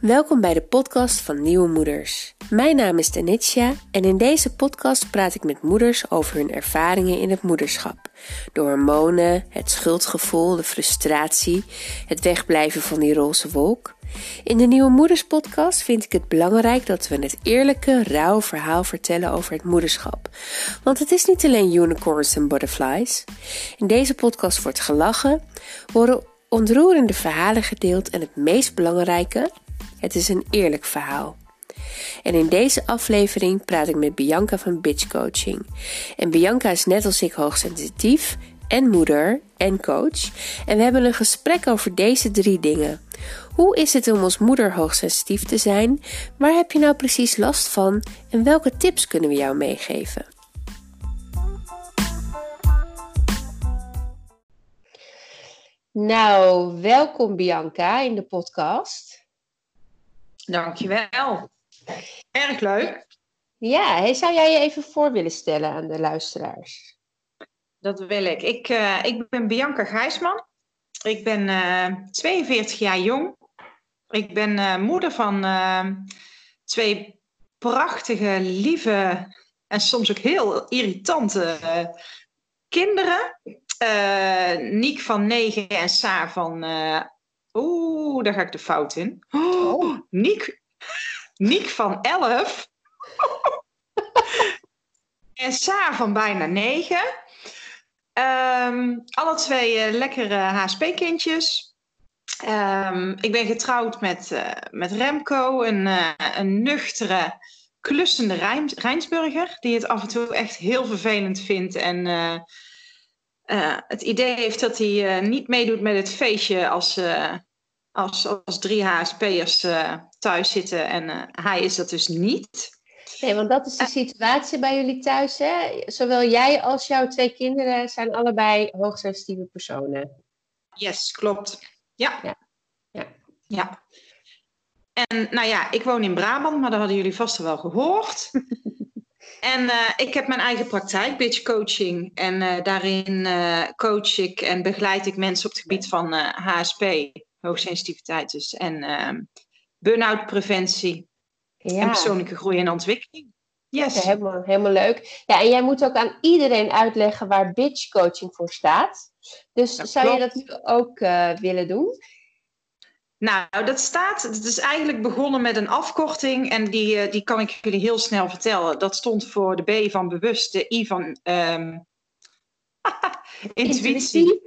Welkom bij de podcast van Nieuwe Moeders. Mijn naam is Tanitja en in deze podcast praat ik met moeders over hun ervaringen in het moederschap. De hormonen, het schuldgevoel, de frustratie, het wegblijven van die roze wolk. In de Nieuwe Moeders podcast vind ik het belangrijk dat we het eerlijke, rauw verhaal vertellen over het moederschap. Want het is niet alleen unicorns en butterflies. In deze podcast wordt gelachen, worden ontroerende verhalen gedeeld en het meest belangrijke, het is een eerlijk verhaal. En in deze aflevering praat ik met Bianca van Bitch Coaching. En Bianca is net als ik hoogsensitief en moeder en coach. En we hebben een gesprek over deze drie dingen. Hoe is het om als moeder hoogsensitief te zijn? Waar heb je nou precies last van? En welke tips kunnen we jou meegeven? Nou, welkom Bianca in de podcast. Dankjewel. Erg leuk. Ja, zou jij je even voor willen stellen aan de luisteraars? Dat wil ik. Ik, uh, ik ben Bianca Gijsman. Ik ben uh, eh, 42 jaar jong. Ik ben uh, moeder van twee prachtige, lieve en soms ook heel irritante kinderen. Niek van 9 en Saar van Oeh, daar ga ik de fout in. Oh, Niek, Niek van 11. en Saar van bijna 9. Um, ehm, alle twee uh, lekkere HSP-kindjes. Um, ik ben getrouwd met, uh, met Remco, een, uh, een nuchtere, klussende Rijns, Rijnsburger, die het af en toe echt heel vervelend vindt en het idee heeft dat hij niet meedoet met het feestje als, als, als drie HSP'ers thuis zitten en hij is dat dus niet. Nee, want dat is de situatie bij jullie thuis. Hè? Zowel jij als jouw twee kinderen zijn allebei hoogsensitieve personen. Yes, klopt. Ja. ja. ja. ja. En nou ja, ik woon in Brabant, maar dat hadden jullie vast wel gehoord. en uh, ik heb mijn eigen praktijk, Bitch Coaching. En daarin coach ik en begeleid ik mensen op het gebied van HSP hoogsensitiviteit dus. En uh, burn-out preventie ja. en persoonlijke groei en ontwikkeling. Yes. helemaal, helemaal leuk. Ja, en jij moet ook aan iedereen uitleggen waar bitch coaching voor staat. Dus zou je dat ook uh, willen doen? Nou, dat staat, het is eigenlijk begonnen met een afkorting en die, uh, die kan ik jullie heel snel vertellen. Dat stond voor de B van bewust, de I van um, intuïtie,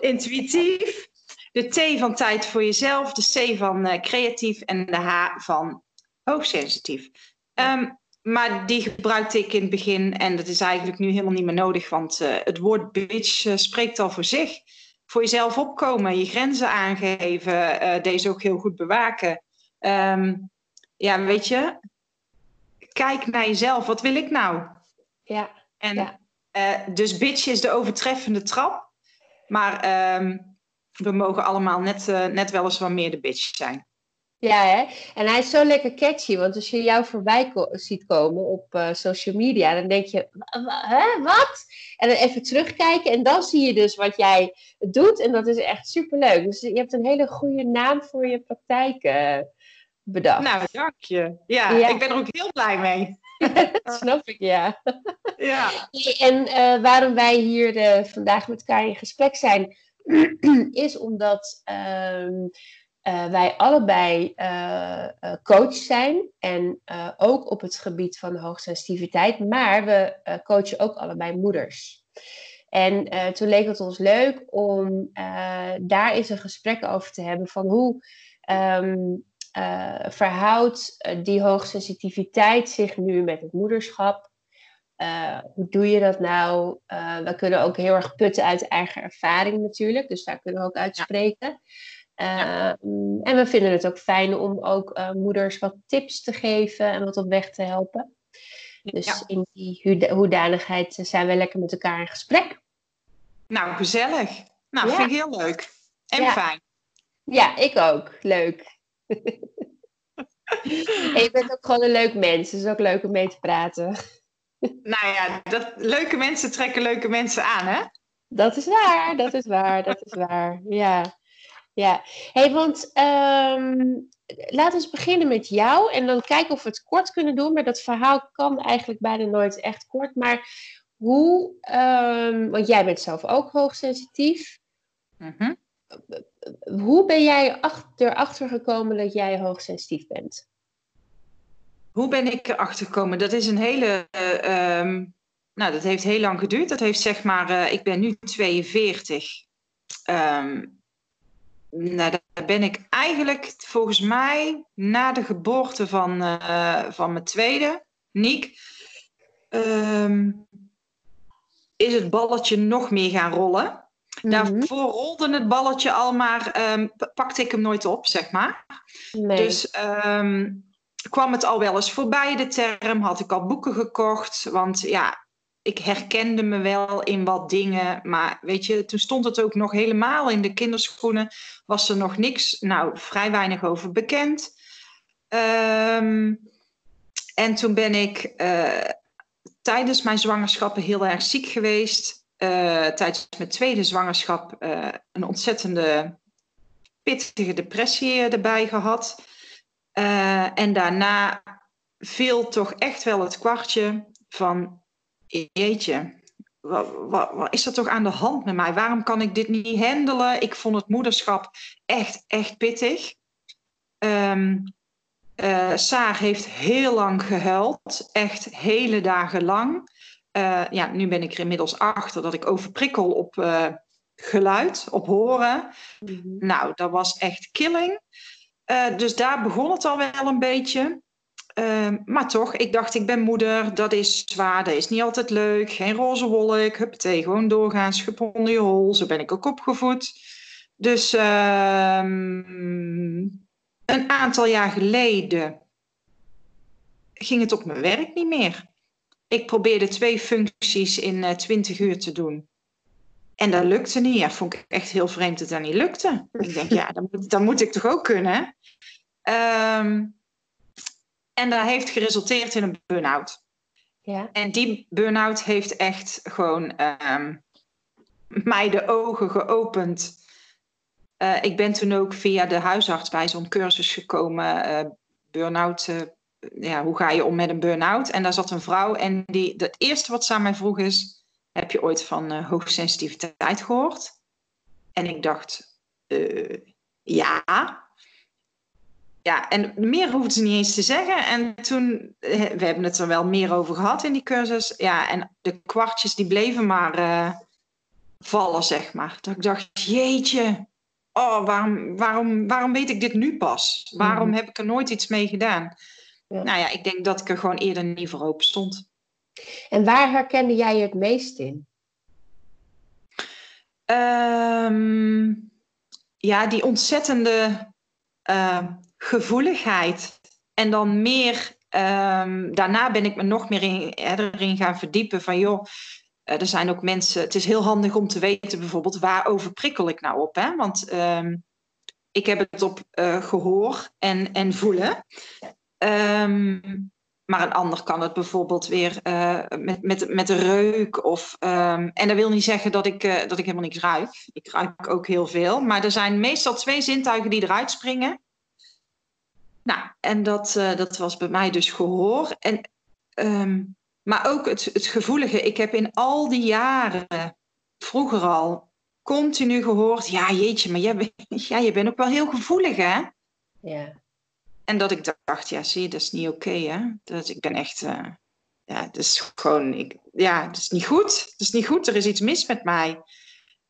intuïtief, de T van tijd voor jezelf, de C van uh, creatief en de H van hoogsensitief. Um, maar die gebruikte ik in het begin en dat is eigenlijk nu helemaal niet meer nodig, want uh, het woord bitch uh, spreekt al voor zich. Voor jezelf opkomen, je grenzen aangeven, deze ook heel goed bewaken. Um, ja, weet je, kijk naar jezelf. Wat wil ik nou? Ja. En ja. dus bitch is de overtreffende trap. Maar um, we mogen allemaal net, uh, net wel eens wat meer de bitch zijn. Ja, hè? en hij is zo lekker catchy, want als je jou voorbij ziet komen op uh, social media, dan denk je, hè, wat? En dan even terugkijken en dan zie je dus wat jij doet en dat is echt superleuk. Dus je hebt een hele goede naam voor je praktijk uh, bedacht. Nou, dank je. Ja, ja, ik ben er ook heel blij mee. dat snap ik, ja. ja. En waarom wij hier vandaag met elkaar in gesprek zijn, is omdat um, uh, wij allebei uh, coach zijn en ook op het gebied van hoogsensitiviteit, maar we coachen ook allebei moeders. En toen leek het ons leuk om daar eens een gesprek over te hebben van hoe um, verhoudt die hoogsensitiviteit zich nu met het moederschap? Uh, hoe doe je dat nou? Uh, we kunnen ook heel erg putten uit eigen ervaring natuurlijk, dus daar kunnen we ook uitspreken. Ja. Uh, En we vinden het ook fijn om ook moeders wat tips te geven en wat op weg te helpen. Dus ja. in die hoedanigheid zijn we lekker met elkaar in gesprek. Nou, gezellig. Nou, vind ik heel leuk. En fijn. Ja, ik ook. Leuk. en je bent ook gewoon een leuk mens, dus ook leuk om mee te praten. Nou ja, dat, leuke mensen trekken leuke mensen aan, hè? Dat is waar, dat is waar, dat is waar. Ja, ja. hey, want um, laten we beginnen met jou en dan kijken of we het kort kunnen doen. Maar dat verhaal kan eigenlijk bijna nooit echt kort. Maar hoe, um, want jij bent zelf ook hoogsensitief. Mhm. Hoe ben jij erachter gekomen dat jij hoogsensitief bent? Hoe ben ik erachter gekomen? Dat is een hele. Uh, nou, dat heeft heel lang geduurd. Dat heeft zeg maar. Uh, ik ben nu 42. Um, ehm, nou, daar ben ik eigenlijk volgens mij na de geboorte van, uh, van mijn tweede, Niek. Um, is het balletje nog meer gaan rollen. Mm Daarvoor rolde het balletje al, maar um, pakte ik hem nooit op, zeg maar. Nee. Dus um, kwam het al wel eens voorbij, de term. Had ik al boeken gekocht. Want ja, ik herkende me wel in wat dingen. Maar weet je, toen stond het ook nog helemaal in de kinderschoenen. Was er nog niks, nou, vrij weinig over bekend. Um, en toen ben ik uh, tijdens mijn zwangerschappen heel erg ziek geweest. Uh, tijdens mijn tweede zwangerschap uh, een ontzettende pittige depressie erbij gehad. En daarna viel toch echt wel het kwartje van, jeetje, wat, wat, wat, is er toch aan de hand met mij? Waarom kan ik dit niet handelen? Ik vond het moederschap echt, echt pittig. Um, uh, Saar heeft heel lang gehuild, echt hele dagen lang. Uh, ja, nu ben ik er inmiddels achter dat ik overprikkel op uh, geluid, op horen. Mm -hmm. Nou, dat was echt killing. dus daar begon het al wel een beetje. Maar toch, ik dacht, ik ben moeder, dat is zwaar, dat is niet altijd leuk. Geen roze wolk, huppatee, gewoon doorgaan, schub onder je hol. Zo ben ik ook opgevoed. Dus ehm, een aantal jaar geleden ging het op mijn werk niet meer. Ik probeerde twee functies in uh, eh, 20 uur te doen. En dat lukte niet. Ja, vond ik echt heel vreemd dat dat niet lukte. Ik denk, ja, dan moet, dan moet ik toch ook kunnen. Um, en dat heeft geresulteerd in een burn-out. Ja. En die burn-out heeft echt gewoon um, mij de ogen geopend uh, ik ben toen ook via de huisarts bij zo'n cursus gekomen, uh, burn-out. Uh, ja, hoe ga je om met een burn-out? En daar zat een vrouw en die, het eerste wat ze aan mij vroeg is: Heb je ooit van hoogsensitiviteit gehoord? En ik dacht: Ja. Ja, en meer hoefde ze niet eens te zeggen. En toen, we hebben het er wel meer over gehad in die cursus. Ja, en de kwartjes die bleven maar vallen, zeg maar. Dat ik dacht, jeetje, oh, waarom, waarom, waarom weet ik dit nu pas? Waarom mhm. heb ik er nooit iets mee gedaan? Nou ja, ik denk dat ik er gewoon eerder niet voor open stond. En waar herkende jij je het meest in? Um, ja, die ontzettende uh, gevoeligheid. En dan meer, um, daarna ben ik me nog meer in, erin gaan verdiepen van joh, uh, er zijn ook mensen, het is heel handig om te weten bijvoorbeeld waarover prikkel ik nou op. Hè? Want um, ik heb het op uh, gehoor en, en voelen. Um, maar een ander kan het bijvoorbeeld weer uh, met, met, met de reuk. Of, en dat wil niet zeggen dat ik, dat ik helemaal niks ruik. Ik ruik ook heel veel. Maar er zijn meestal twee zintuigen die eruit springen. Nou, en dat, dat was bij mij dus gehoor. En maar ook het, het gevoelige. Ik heb in al die jaren, vroeger al, continu gehoord: ja, jeetje, maar jij, ja, je bent ook wel heel gevoelig, hè? Ja. En dat ik dacht: ja, zie je, dat is niet oké, okay, hè? Dat, ik ben echt. Uh, ja, dat is gewoon. Ik, ja, dat is niet goed. Dat is niet goed. Er is iets mis met mij.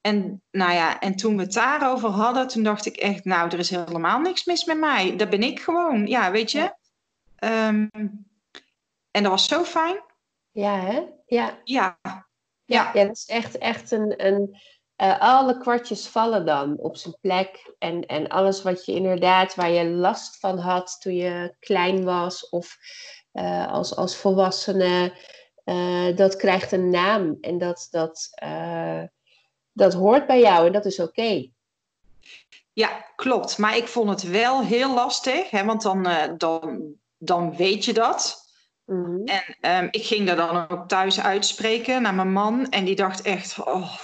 En, nou ja, en toen we het daarover hadden, toen dacht ik echt: nou, er is helemaal niks mis met mij. Dat ben ik gewoon. Ja, weet je? Ja. Um, en dat was zo fijn. Ja, hè? Ja. Ja. Ja, ja dat is echt, echt een... een uh, alle kwartjes vallen dan op zijn plek. En, en alles wat je inderdaad, waar je last van had toen je klein was of uh, als, als volwassene, uh, dat krijgt een naam. En dat, dat, dat hoort bij jou en dat is oké. Okay. Ja, klopt. Maar ik vond het wel heel lastig, hè, want dan, dan, dan weet je dat. Mhm. En um, ik ging dat dan ook thuis uitspreken naar mijn man. En die dacht echt, oh,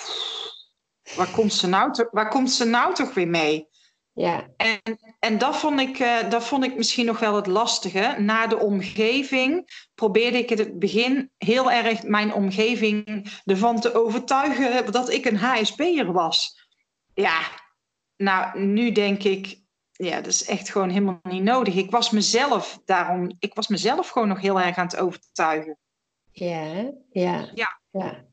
waar, komt ze nou waar komt ze nou toch weer mee? Ja. En, en dat, vond ik, uh, dat vond ik misschien nog wel het lastige. Na de omgeving probeerde ik in het begin heel erg mijn omgeving ervan te overtuigen dat ik een HSP'er was. Ja, nou, nu denk ik, ja, dat is echt gewoon helemaal niet nodig. Ik was mezelf daarom, ik was mezelf gewoon nog heel erg aan het overtuigen. Ja, ja. Ja. Ja.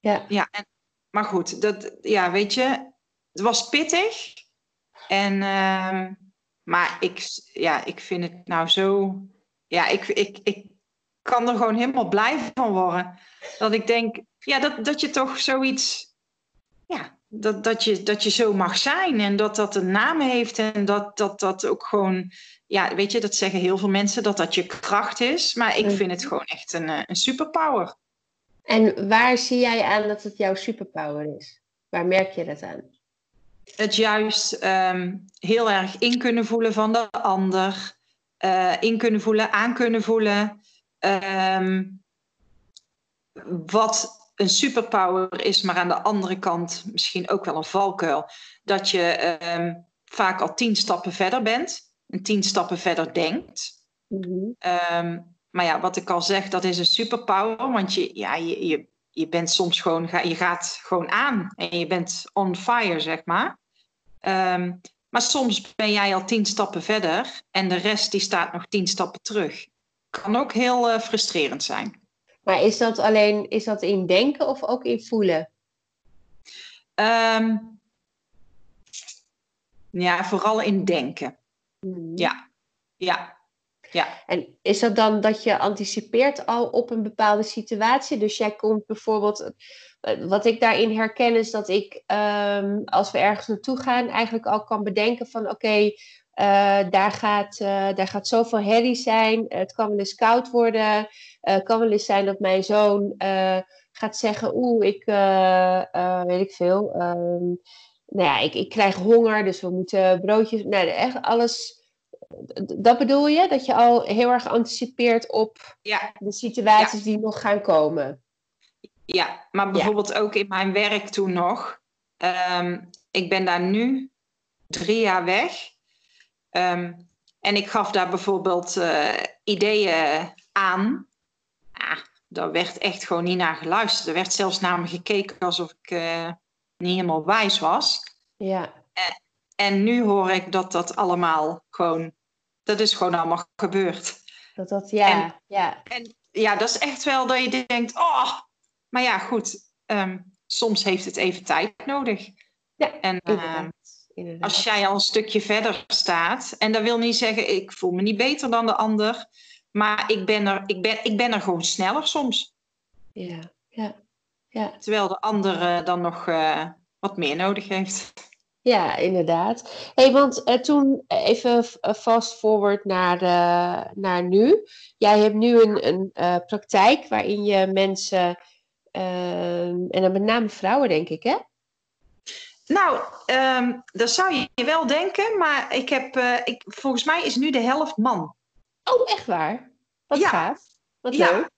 Ja. ja en, maar goed, dat, ja, weet je, het was pittig. En, uh, maar ik, ja, ik vind het nou zo, ja, ik, ik, ik kan er gewoon helemaal blij van worden. Dat ik denk, ja, dat, dat je toch zoiets, ja, dat, dat, je, dat je zo mag zijn en dat dat een naam heeft en dat dat, dat ook gewoon, ja, weet je, dat zeggen heel veel mensen dat dat je kracht is, maar ik vind het gewoon echt een, eh, een superpower. En waar zie jij aan dat het jouw superpower is? Waar merk je dat aan? Het juist um, heel erg in kunnen voelen van de ander, uh, in kunnen voelen, aan kunnen voelen. Um, wat een superpower is, maar aan de andere kant misschien ook wel een valkuil. Dat je um, vaak al tien stappen verder bent en tien stappen verder denkt. Um, maar ja, wat ik al zeg, dat is een superpower, want je, ja, je, je, je bent soms gewoon, je gaat gewoon aan en je bent on fire, zeg maar. Um, maar soms ben jij al tien stappen verder en de rest die staat nog tien stappen terug. Kan ook heel uh, frustrerend zijn. Maar is dat alleen is dat in denken of ook in voelen? Um, ja, vooral in denken. Hmm. Ja, ja, ja. En is dat dan dat je anticipeert al op een bepaalde situatie? Dus jij komt bijvoorbeeld. Wat ik daarin herken is dat ik, um, als we ergens naartoe gaan, eigenlijk al kan bedenken van oké, uh, daar, gaat, uh, daar gaat zoveel herrie zijn. Het kan wel eens koud worden. Het kan wel eens zijn dat mijn zoon gaat zeggen: Oeh, ik weet ik veel. Um, nou ja, ik, ik krijg honger, dus we moeten broodjes. Nou, echt alles. Dat bedoel je? Dat je al heel erg anticipeert op ja. de situaties ja. die nog gaan komen. Ja, maar bijvoorbeeld ja. ook in mijn werk toen nog. Um, ik ben daar nu drie jaar weg. Um, en ik gaf daar bijvoorbeeld uh, ideeën aan. Ah, daar werd echt gewoon niet naar geluisterd. Er werd zelfs naar me gekeken alsof ik uh, niet helemaal wijs was. Ja. En, en, nu hoor ik dat dat allemaal gewoon... Dat is gewoon allemaal gebeurd. Dat dat, ja, en, ja. En ja, dat is echt wel dat je denkt... Oh, maar ja, goed. Um, soms heeft het even tijd nodig. Ja, en, inderdaad. Inderdaad. Als jij al een stukje verder staat, en dat wil niet zeggen, ik voel me niet beter dan de ander, maar ik ben er, ik ben, ik ben er gewoon sneller soms. Ja, ja, ja. Terwijl de ander dan nog uh, wat meer nodig heeft. Ja, inderdaad. hey, want uh, toen even fast forward naar, uh, naar nu. Jij hebt nu een, een praktijk waarin je mensen, ehm, en dan met name vrouwen denk ik hè? Nou, um, dat zou je wel denken, maar ik heb, ik, volgens mij is nu de helft man. Oh, echt waar? Wat ja. gaaf. Wat ja. leuk.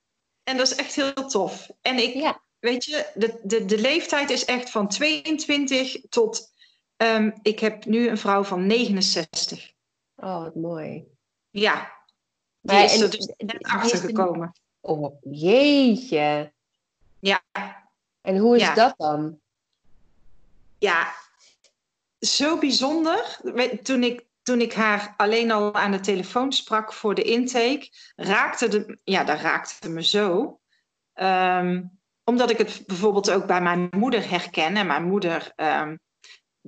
En dat is echt heel tof. En ik, ja. weet je, de, de, de leeftijd is echt van 22 tot, um, ik heb nu een vrouw van 69. Oh, wat mooi. Ja, die maar, is er dus net achter gekomen. Oh, jeetje. Ja. En hoe is ja. dat dan? ja, zo bijzonder. Toen ik, toen ik haar alleen al aan de telefoon sprak voor de intake, raakte de, ja, dat raakte me zo. Um, omdat ik het bijvoorbeeld ook bij mijn moeder herken. En mijn moeder, um,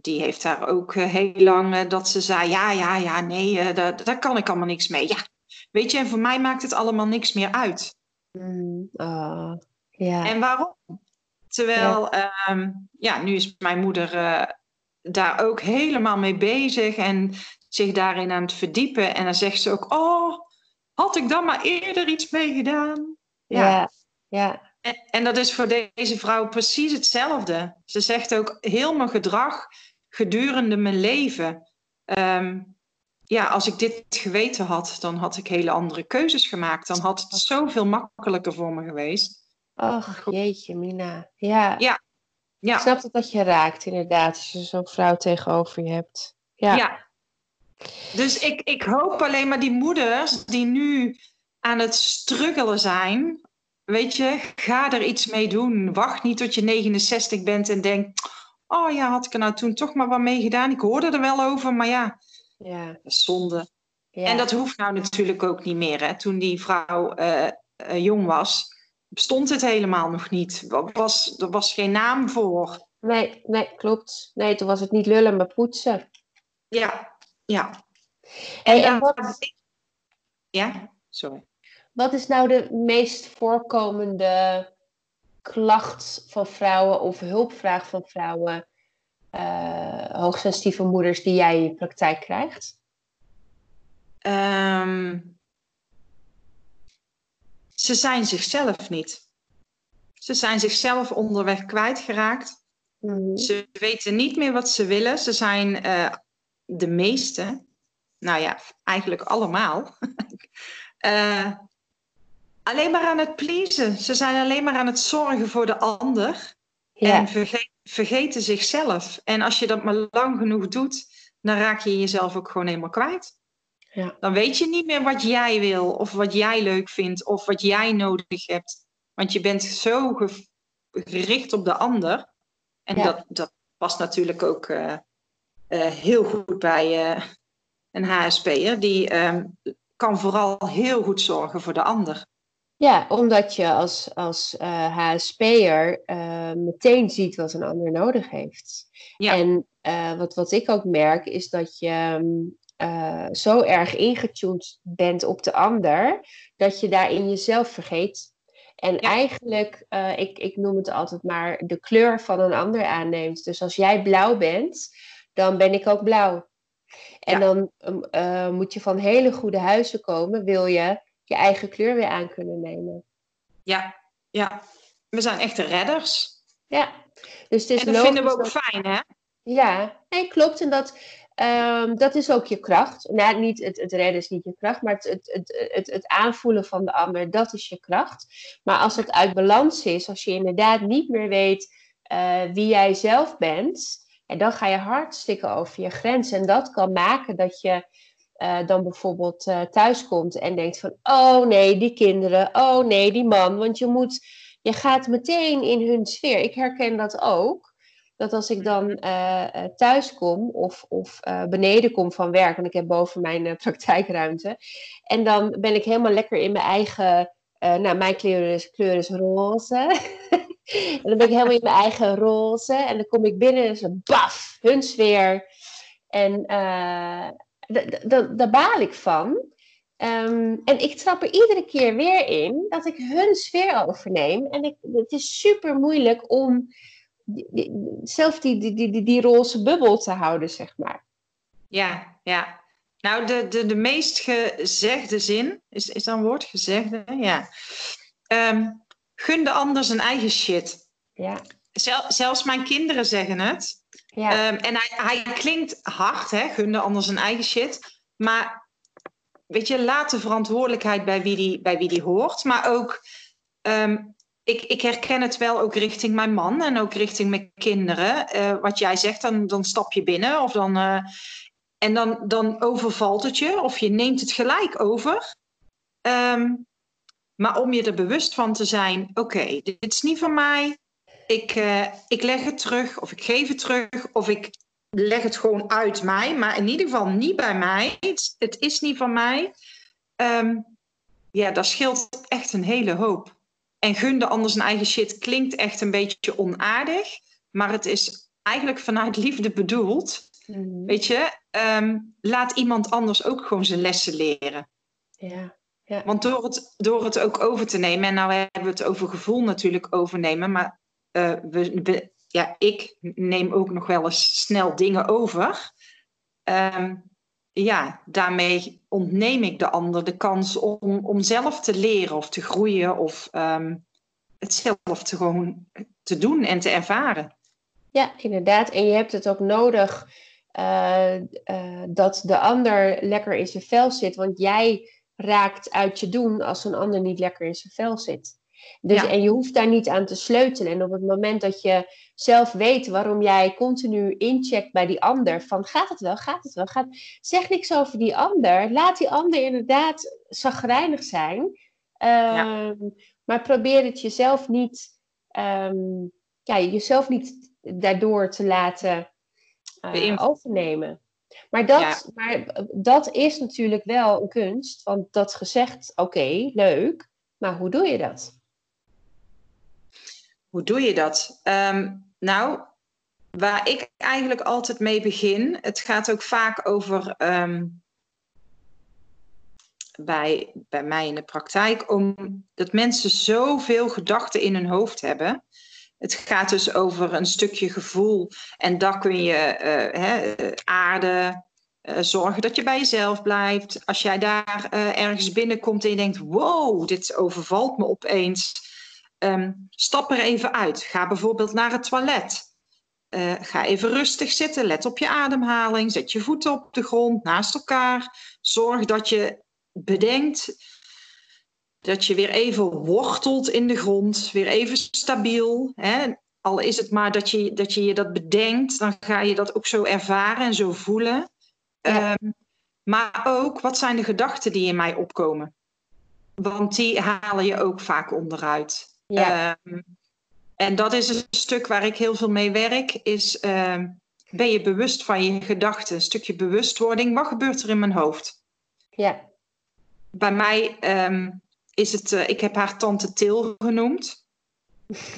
die heeft daar ook uh, heel lang uh, dat ze zei: ja, ja, ja, nee, uh, daar, daar kan ik allemaal niks mee. Ja, weet je, en voor mij maakt het allemaal niks meer uit. Mm, ja. En waarom? Terwijl, ja. Um, ja, nu is mijn moeder uh, daar ook helemaal mee bezig en zich daarin aan het verdiepen. En dan zegt ze ook, oh, had ik dan maar eerder iets mee gedaan? Ja, ja. ja. En, dat is voor deze vrouw precies hetzelfde. Ze zegt ook, heel mijn gedrag gedurende mijn leven. Um, ja, als ik dit geweten had, dan had ik hele andere keuzes gemaakt. Dan had het zoveel makkelijker voor me geweest. Ach, jeetje, Mina. Ja. Ja. ja. Ik snap dat dat je raakt, inderdaad, als je zo'n vrouw tegenover je hebt. Ja. ja. Dus ik, ik hoop alleen maar die moeders die nu aan het struggelen zijn. Weet je, ga er iets mee doen. Wacht niet tot je 69 bent en denk: Oh ja, had ik er nou toen toch maar wat mee gedaan? Ik hoorde er wel over, maar ja, ja. zonde. Ja. En dat hoeft nou natuurlijk ook niet meer. Hè. Toen die vrouw uh, uh, jong was, bestond het helemaal nog niet. Er was, er was geen naam voor. Nee, nee, klopt. Nee, toen was het niet lullen, maar poetsen. Ja, ja. En, en wat... Ja, sorry. Wat is nou de meest voorkomende klacht van vrouwen of hulpvraag van vrouwen, uh, hoogsensitieve moeders, die jij in je praktijk krijgt? Um, ze zijn zichzelf niet. Ze zijn zichzelf onderweg kwijtgeraakt. Mm Ze weten niet meer wat ze willen. Ze zijn uh, de meeste, nou ja, eigenlijk allemaal, uh, alleen maar aan het pleasen. Ze zijn alleen maar aan het zorgen voor de ander. En vergeten zichzelf. En als je dat maar lang genoeg doet, dan raak je jezelf ook gewoon helemaal kwijt. Ja. Dan weet je niet meer wat jij wil, of wat jij leuk vindt, of wat jij nodig hebt. Want je bent zo gericht op de ander. En dat, dat past natuurlijk ook uh, uh, heel goed bij uh, een HSP'er. Die ehm, kan vooral heel goed zorgen voor de ander. Ja, omdat je als, als HSP'er meteen ziet wat een ander nodig heeft. Ja. En wat, wat ik ook merk is dat je uh, zo erg ingetuned bent op de ander, dat je daarin jezelf vergeet. En eigenlijk, uh, ik, ik noem het altijd maar, de kleur van een ander aanneemt. Dus als jij blauw bent, dan ben ik ook blauw. En dan uh, moet je van hele goede huizen komen, wil je je eigen kleur weer aan kunnen nemen. Ja, ja. We zijn echte redders. Ja. Dus het is en dat vinden we ook fijn, hè? Ja, nee, klopt. En dat, Um, dat is ook je kracht. Nou, niet het, het redden is niet je kracht, maar het, het, het, het, aanvoelen van de ander, dat is je kracht. Maar als het uit balans is, als je inderdaad niet meer weet uh, wie jij zelf bent, en dan ga je hartstikke over je grens. En dat kan maken dat je uh, dan bijvoorbeeld uh, thuis komt en denkt van, oh nee, die kinderen, oh nee, die man. Want je moet, je gaat meteen in hun sfeer. Ik herken dat ook dat als ik dan uh, thuis kom of, of beneden kom van werk, want ik heb boven mijn praktijkruimte, en dan ben ik helemaal lekker in mijn eigen, nou mijn kleur is, kleur is roze, en dan ben ik helemaal in mijn eigen roze, en dan kom ik binnen en ze baf, hun sfeer, en daar baal ik van. Um, en ik trap er iedere keer weer in dat ik hun sfeer overneem. En ik, het is super moeilijk om zelf die, die, die, die, roze bubbel te houden, zeg maar. Ja, ja. Nou, de, de, de meest gezegde zin, is, is dat een woord? Gezegde, ja. Um, gun de ander zijn eigen shit. Ja. Zel, zelfs mijn kinderen zeggen het. Um, en hij, klinkt hard, hè? gun de ander zijn eigen shit. Maar weet je, laat de verantwoordelijkheid bij wie die, bij wie die hoort. Maar ook um, ik, ik, herken het wel ook richting mijn man en ook richting mijn kinderen. Uh, wat jij zegt, dan, dan stap je binnen of dan, uh, en dan, dan overvalt het je of je neemt het gelijk over. Um, maar om je er bewust van te zijn, oké, dit is niet van mij. Ik, uh, ik leg het terug of ik geef het terug of ik leg het gewoon uit mij. Maar in ieder geval niet bij mij. Het, het is niet van mij. Um, ja, dat scheelt echt een hele hoop. En gunde anders een eigen shit klinkt echt een beetje onaardig. Maar het is eigenlijk vanuit liefde bedoeld. Mhm. Weet je, ehm, laat iemand anders ook gewoon zijn lessen leren. Ja. Ja. Want door het, door het ook over te nemen, en nou hebben we het over gevoel natuurlijk overnemen, maar uh, we, ja, ik neem ook nog wel eens snel dingen over. Um, ja, daarmee ontneem ik de ander de kans om, om zelf te leren of te groeien of um, het zelf te gewoon te doen en te ervaren. Ja, inderdaad. En je hebt het ook nodig uh, uh, dat de ander lekker in zijn vel zit. Want jij raakt uit je doen als een ander niet lekker in zijn vel zit. Dus, En je hoeft daar niet aan te sleutelen. En op het moment dat je zelf weet waarom jij continu incheckt bij die ander, van gaat het wel, gaat het wel, gaat... zeg niks over die ander. Laat die ander inderdaad zagrijnig zijn. Ehm, maar probeer het jezelf niet, um, ja, jezelf niet daardoor te laten uh, overnemen. Maar dat, maar dat is natuurlijk wel een kunst. Want dat gezegd, oké, leuk. Maar hoe doe je dat? Hoe doe je dat? Ehm, nou, waar ik eigenlijk altijd mee begin, het gaat ook vaak over ehm, bij, bij mij in de praktijk, om dat mensen zoveel gedachten in hun hoofd hebben. Het gaat dus over een stukje gevoel. En daar kun je uh, hè, aarde, uh, zorgen dat je bij jezelf blijft. Als jij daar uh, ergens binnenkomt en je denkt: wow, dit overvalt me opeens. Um, stap er even uit. Ga bijvoorbeeld naar het toilet. ga even rustig zitten. Let op je ademhaling. Zet je voeten op de grond naast elkaar. Zorg dat je bedenkt dat je weer even wortelt in de grond, weer even stabiel. Hè? Al is het maar dat je, dat je je dat bedenkt, dan ga je dat ook zo ervaren en zo voelen. Ehm, maar ook, wat zijn de gedachten die in mij opkomen? Want die halen je ook vaak onderuit. Ja. Ehm, en dat is een stuk waar ik heel veel mee werk, is ehm, ben je bewust van je gedachten? Een stukje bewustwording. Wat gebeurt er in mijn hoofd? Ja. Bij mij is het, uh, ik heb haar tante Til genoemd.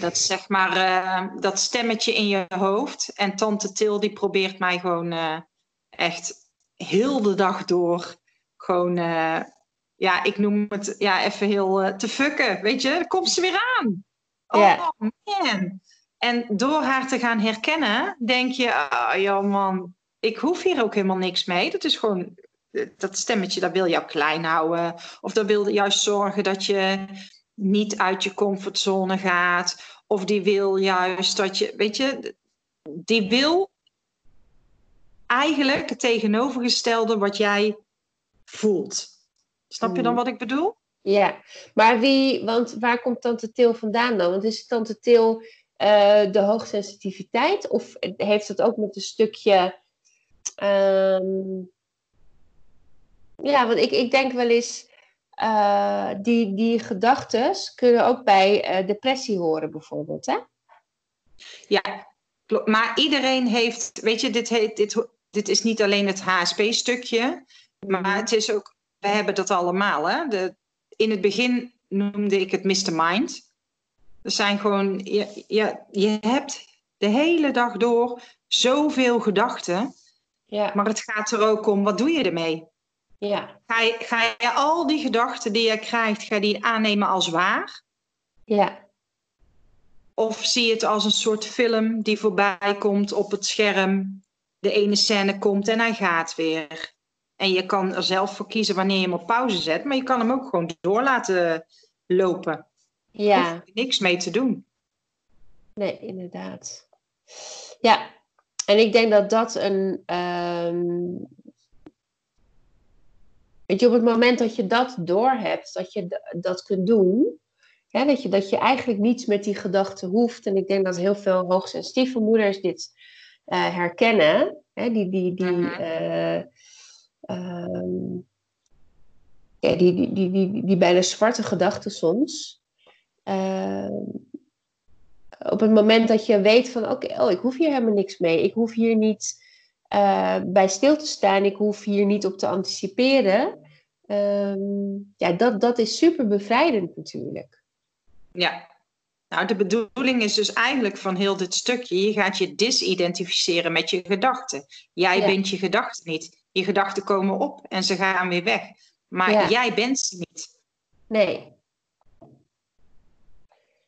Dat is zeg maar uh, dat stemmetje in je hoofd. En tante Til die probeert mij gewoon uh, echt heel de dag door gewoon, ja, ik noem het ja, even heel te fucken. Weet je, komt ze weer aan. Oh yeah. man. En door haar te gaan herkennen, denk je, oh ja man, ik hoef hier ook helemaal niks mee. Dat is gewoon dat stemmetje, dat wil jou klein houden. Of dat wil juist zorgen dat je niet uit je comfortzone gaat. Of die wil juist dat je, weet je, die wil eigenlijk het tegenovergestelde wat jij voelt. Snap je dan mm. wat ik bedoel? Ja, maar wie, want waar komt Tante Til vandaan dan? Want is Tante Til uh, de hoogsensitiviteit? Of heeft het ook met een stukje um, ja, want ik, ik denk wel eens, uh, die, die gedachten kunnen ook bij uh, depressie horen bijvoorbeeld, hè? Ja. Maar iedereen heeft, weet je, dit, heet, dit, dit is niet alleen het HSP-stukje, maar mhm. het is ook, we hebben dat allemaal, hè? De, in het begin noemde ik het Mr. Mind. Er zijn gewoon, je, je, je hebt de hele dag door zoveel gedachten. Ja. Maar het gaat er ook om, wat doe je ermee? Ja. Ga je, ga je al die gedachten die je krijgt, ga die aannemen als waar? Ja. Of zie je het als een soort film die voorbij komt op het scherm. De ene scène komt en hij gaat weer. En je kan er zelf voor kiezen wanneer je hem op pauze zet, maar je kan hem ook gewoon door laten lopen. Ja. Er niks mee te doen. Nee, inderdaad. Ja, en ik denk dat dat een, um, Weet je, op het moment dat je dat doorhebt, dat je dat kunt doen, hè, dat, je, dat je eigenlijk niets met die gedachten hoeft. En ik denk dat heel veel hoogsensitieve moeders dit uh, herkennen. Hè, die, die, die, uh, um, ja, die, die, die, die, die bijna zwarte gedachten soms. Uh, op het moment dat je weet van oké, oh, ik hoef hier helemaal niks mee. Ik hoef hier niet uh, bij stil te staan. Ik hoef hier niet op te anticiperen. Um, ja, dat, dat is super bevrijdend natuurlijk. Ja, nou de bedoeling is dus eigenlijk van heel dit stukje, je gaat je disidentificeren met je gedachten. Jij ja. bent je gedachten niet. Je gedachten komen op en ze gaan weer weg. Maar ja. jij bent ze niet. Nee.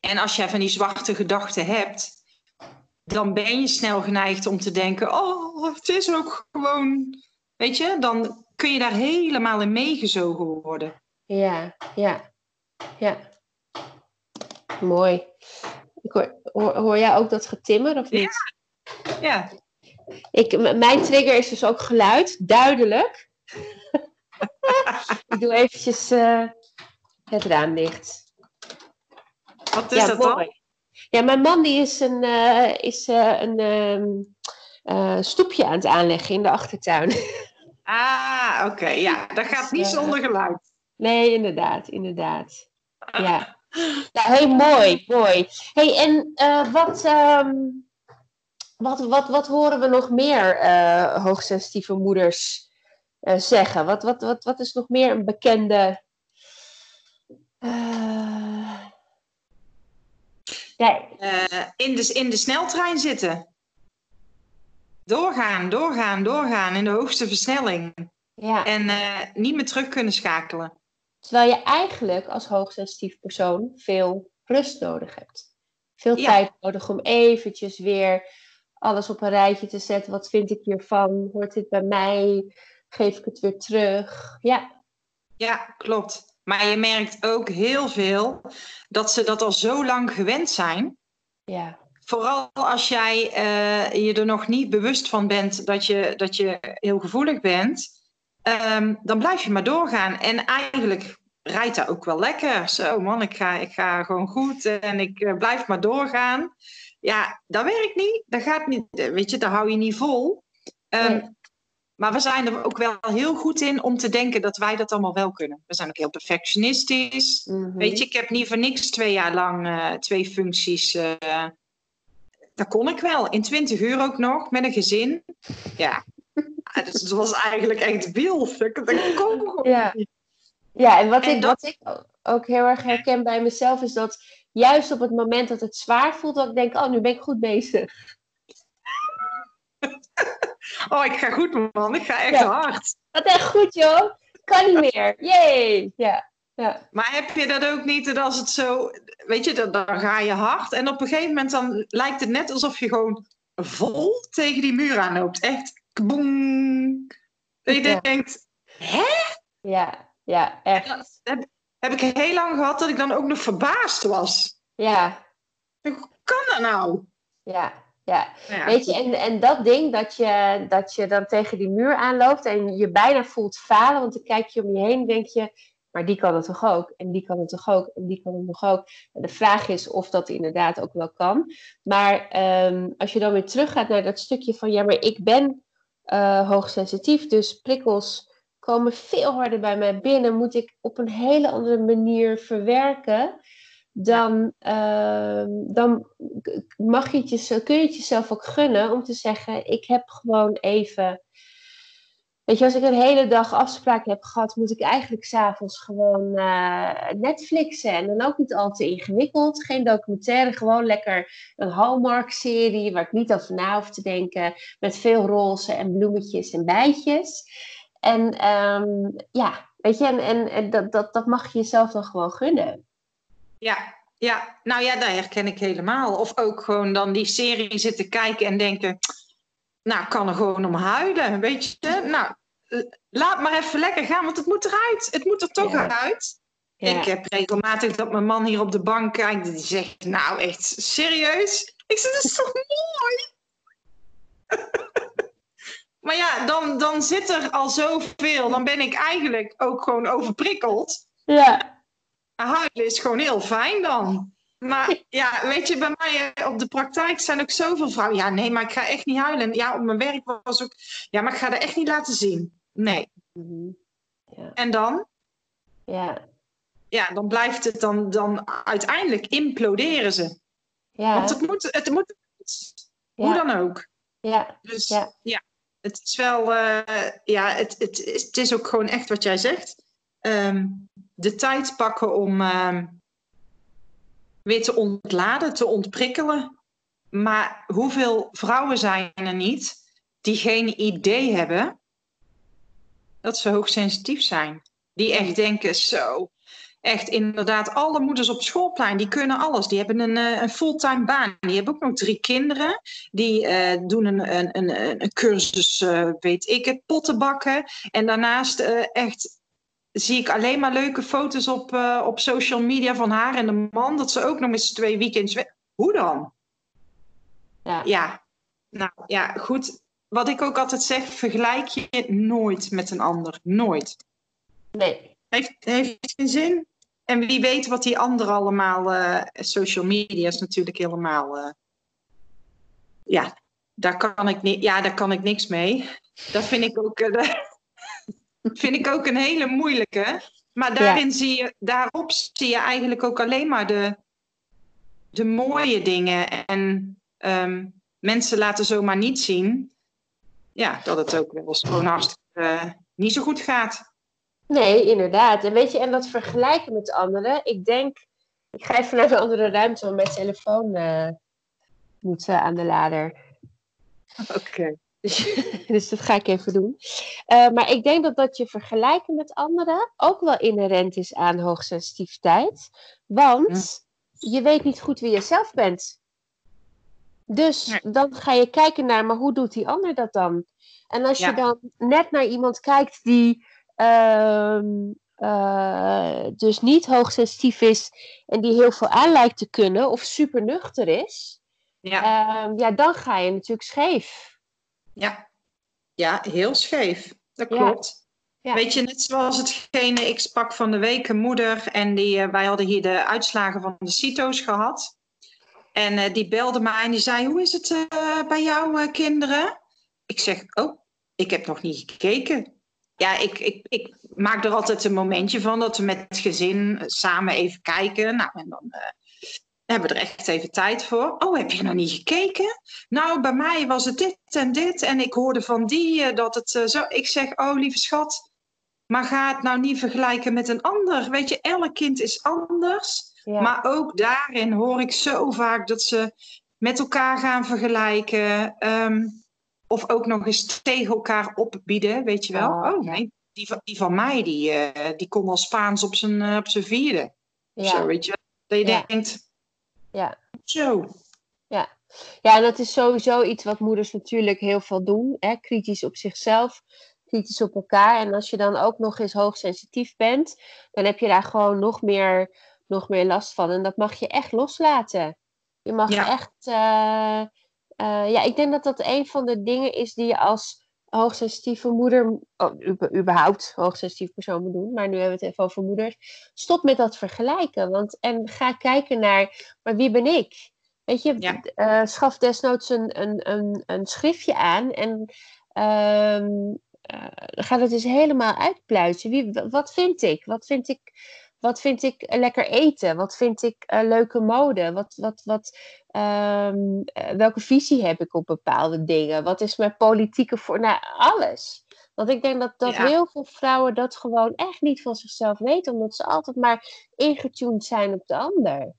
En als jij van die zwarte gedachten hebt, dan ben je snel geneigd om te denken: oh, het is ook gewoon. Weet je, dan kun je daar helemaal in meegezogen worden. Ja, ja, ja. Mooi. Ik hoor, hoor, hoor jij ook dat getimmer of niet? Ja. ja. Ik, mijn trigger is dus ook geluid, duidelijk. ik doe eventjes uh, het raam dicht. Wat is ja, dat mooi. dan? Ja, mijn man die is een, eh, is, eh, een ehm, eh, stoepje aan het aanleggen in de achtertuin. Ah, oké. Ja, dat gaat niet Ja. zonder geluid. Nee, inderdaad, inderdaad. Ja. Nou, hey, mooi, mooi. Hey, en eh, wat, ehm, wat, wat, wat horen we nog meer eh, hoogsensitieve moeders eh, zeggen? Wat, wat, wat, wat is nog meer een bekende... ja, Eh, in, de, in de sneltrein zitten. Doorgaan, doorgaan, doorgaan in de hoogste versnelling. ja. En niet meer terug kunnen schakelen. Terwijl je eigenlijk als hoogsensitief persoon veel rust nodig hebt. Veel Ja. tijd nodig om eventjes weer alles op een rijtje te zetten. Wat vind ik hiervan? Hoort dit bij mij? Geef ik het weer terug? Ja, Ja, klopt. Maar je merkt ook heel veel dat ze dat al zo lang gewend zijn. ja, Vooral als jij eh, je er nog niet bewust van bent dat je, dat je heel gevoelig bent, ehm, dan blijf je maar doorgaan. En eigenlijk rijdt dat ook wel lekker. Zo man, ik ga, ik ga gewoon goed en ik eh, blijf maar doorgaan. Ja, dat werkt niet. Dat gaat niet. eh, Weet je, dat hou je niet vol. Ehm, Nee. Maar we zijn er ook wel heel goed in om te denken dat wij dat allemaal wel kunnen. We zijn ook heel perfectionistisch. mhm. Weet je, ik heb niet voor niks twee jaar lang eh, twee functies. eh dat kon ik wel. In 20 uur ook nog, met een gezin. Ja, Ah, het was eigenlijk echt wild. Dat, dat kon gewoon Ja. Ja, en wat, En ik, dat- wat ik ook heel erg herken bij mezelf is dat juist op het moment dat het zwaar voelt, dat ik denk, oh, nu ben ik goed bezig. Oh, ik ga goed, man. Ik ga echt Ja. hard. Wat echt goed, joh. Kan niet meer. Yay. Ja, ja. Maar heb je dat ook niet, dat als het zo... Weet je, dan, dan ga je hard. En op een gegeven moment dan lijkt het net alsof je gewoon vol tegen die muur aanloopt. Echt, boem. Dat je Ja. denkt, Ja, ja, echt. dat heb ik heel lang gehad dat ik dan ook nog verbaasd was. Ja, Hoe kan dat nou? ja, ja. Ja, Weet je, en, en dat ding dat je, dat je dan tegen die muur aanloopt en je bijna voelt falen, want dan kijk je om je heen en denk je, maar die kan het toch ook? En die kan het toch ook? En die kan het nog ook? En de vraag is of dat inderdaad ook wel kan. Maar ehm, als je dan weer teruggaat naar dat stukje van, ja, maar ik ben eh, hoogsensitief, dus prikkels komen veel harder bij mij binnen, moet ik op een hele andere manier verwerken. Dan, ehm, dan mag je het jezelf, kun je het jezelf ook gunnen om te zeggen: Ik heb gewoon even. Weet je, als ik een hele dag afspraken heb gehad, moet ik eigenlijk s'avonds gewoon eh, Netflixen. En dan ook niet al te ingewikkeld. Geen documentaire, gewoon lekker een Hallmark-serie waar ik niet over na hoef te denken. Met veel roze en bloemetjes en bijtjes. En ehm, ja, weet je, en, en, en dat, dat, dat mag je jezelf dan gewoon gunnen. ja, ja, nou ja, dat herken ik helemaal. Of ook gewoon dan die serie zitten kijken en denken... Nou, ik kan er gewoon om huilen, weet je. Nou, laat maar even lekker gaan, want het moet eruit. Het moet er toch Ja. uit. Ja. Ik heb regelmatig dat mijn man hier op de bank kijkt. Die zegt, nou echt, serieus? Ik zeg, dat is toch mooi? maar ja, dan, dan zit er al zoveel. Dan ben ik eigenlijk ook gewoon overprikkeld. ja. Huilen is gewoon heel fijn dan. Maar ja, weet je, bij mij eh, op de praktijk zijn ook zoveel vrouwen. Ja, nee, maar ik ga echt niet huilen. Ja, op mijn werk was ook... Ja, maar ik ga dat echt niet laten zien. Nee. Mhm. Ja. En dan? Ja. Ja, dan blijft het dan... dan uiteindelijk imploderen ze. Ja. Want het moet... Het moet ja. Hoe dan ook. Ja. Dus Ja. ja, het is wel... eh, ja, het, het, is, het is ook gewoon echt wat jij zegt. Ehm, de tijd pakken om... ehm, weer te ontladen, te ontprikkelen. Maar hoeveel vrouwen zijn er niet die geen idee hebben dat ze hoogsensitief zijn? Die echt denken, zo, echt inderdaad, alle moeders op schoolplein, die kunnen alles. Die hebben een, eh, een fulltime baan. Die hebben ook nog drie kinderen. Die eh, doen een, een, een, een cursus, eh, weet ik het, pottenbakken. En daarnaast echt zie ik alleen maar leuke foto's op, op social media van haar en de man. Dat ze ook nog z'n twee weekends... weg- Hoe dan? Ja. Ja, nou ja, goed. Wat ik ook altijd zeg, vergelijk je nooit met een ander. Nooit. Nee. Heeft, heeft geen zin. En wie weet wat die anderen allemaal, uh, social media is natuurlijk helemaal, uh, ja, daar kan ik niet, ja, daar kan ik niks mee. Dat vind ik ook, uh, vind ik ook een hele moeilijke. Maar daarin zie je, daarop zie je eigenlijk ook alleen maar de, de mooie dingen. En um, mensen laten zomaar niet zien ja, dat het ook wel eens gewoon hartstikke niet zo goed gaat. Nee, inderdaad. En weet je, en dat vergelijken met anderen. Ik denk, ik ga even naar een andere ruimte, want mijn telefoon uh, moet uh, aan de lader. Oké. Dus, dus, dat ga ik even doen. Uh, maar ik denk dat dat je vergelijken met anderen ook wel inherent is aan hoogsensitiviteit. Want je weet niet goed wie je zelf bent. Dus dan ga je kijken naar, maar hoe doet die ander dat dan? En als je dan net naar iemand kijkt die uh, uh, dus niet hoogsensitief is en die heel veel aan lijkt te kunnen of super nuchter is, ja. Uh, ja, dan ga je natuurlijk scheef. Ja, ja heel scheef. Dat klopt. Ja. Weet je, net zoals hetgene, ik sprak van de week een moeder en die, uh, wij hadden hier de uitslagen van de CITO's gehad. En uh, die belde mij en die zei, hoe is het bij jouw kinderen? Ik zeg, oh, ik heb nog niet gekeken ja, ik, ik, ik maak er altijd een momentje van dat we met het gezin samen even kijken. Nou, en dan uh, hebben we er echt even tijd voor. Oh, heb je nog niet gekeken? Nou, bij mij was het dit en dit. En ik hoorde van die uh, dat het uh, zo. Ik zeg, oh, lieve schat. Maar ga het nou niet vergelijken met een ander. Weet je, elk kind is anders. Ja. Maar ook daarin hoor ik zo vaak dat ze met elkaar gaan vergelijken. Um, of ook nog eens tegen elkaar opbieden, weet je wel. Oh, oh nee, die van, die van mij, die, uh, die kon al Spaans op zijn, uh, op zijn vierde. Ja. Zo, weet je Dat je ja. denkt, ja. zo. Ja. ja, en dat is sowieso iets wat moeders natuurlijk heel veel doen. Hè? Kritisch op zichzelf, kritisch op elkaar. En als je dan ook nog eens hoogsensitief bent, dan heb je daar gewoon nog meer, nog meer last van. En dat mag je echt loslaten. Je mag ja. echt... Uh, uh, ja, ik denk dat dat een van de dingen is die je als hoogsensitieve moeder, oh, überhaupt hoogsensitief persoon moet doen, maar nu hebben we het even over moeders. Stop met dat vergelijken. Want, en ga kijken naar, maar wie ben ik? Weet je, ja. uh, schaf desnoods een, een, een, een schriftje aan en uh, ga het eens helemaal uitpluizen. Wie, wat vind ik? Wat vind ik wat vind ik lekker eten? Wat vind ik uh, leuke mode? Wat, wat, wat, um, welke visie heb ik op bepaalde dingen? Wat is mijn politieke voor? Nou, alles. Want ik denk dat, dat ja. heel veel vrouwen dat gewoon echt niet van zichzelf weten, omdat ze altijd maar ingetuned zijn op de ander.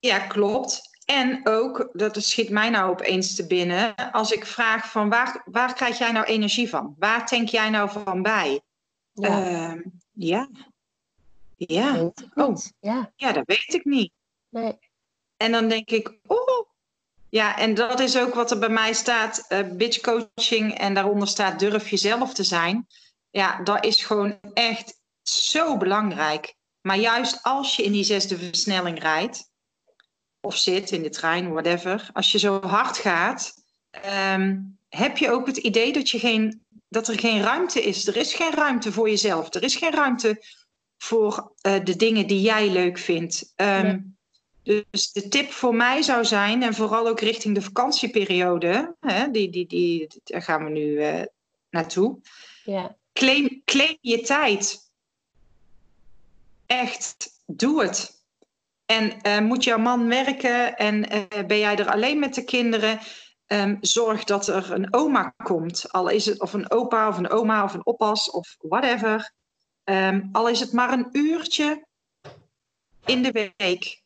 Ja, klopt. En ook, dat schiet mij nou opeens te binnen, als ik vraag van waar, waar krijg jij nou energie van? Waar denk jij nou van bij? Ja. Uh, ja. Ja. Oh. ja. Ja, dat weet ik niet. Nee. En dan denk ik, oh. Ja, en dat is ook wat er bij mij staat, uh, bitch coaching. En daaronder staat durf jezelf te zijn. Ja, dat is gewoon echt zo belangrijk. Maar juist als je in die zesde versnelling rijdt, of zit in de trein, whatever. Als je zo hard gaat, um, heb je ook het idee dat, je geen, dat er geen ruimte is. Er is geen ruimte voor jezelf. Er is geen ruimte voor uh, de dingen die jij leuk vindt. Um, ja. Dus de tip voor mij zou zijn, en vooral ook richting de vakantieperiode, hè, die, die, die, daar gaan we nu uh, naartoe. Ja. Claim, claim je tijd. Echt, doe het. En uh, moet jouw man werken en ben jij er alleen met de kinderen? Um, zorg dat er een oma komt. Al is het of een opa of een oma of een oppas of whatever. Um, al is het maar een uurtje in de week.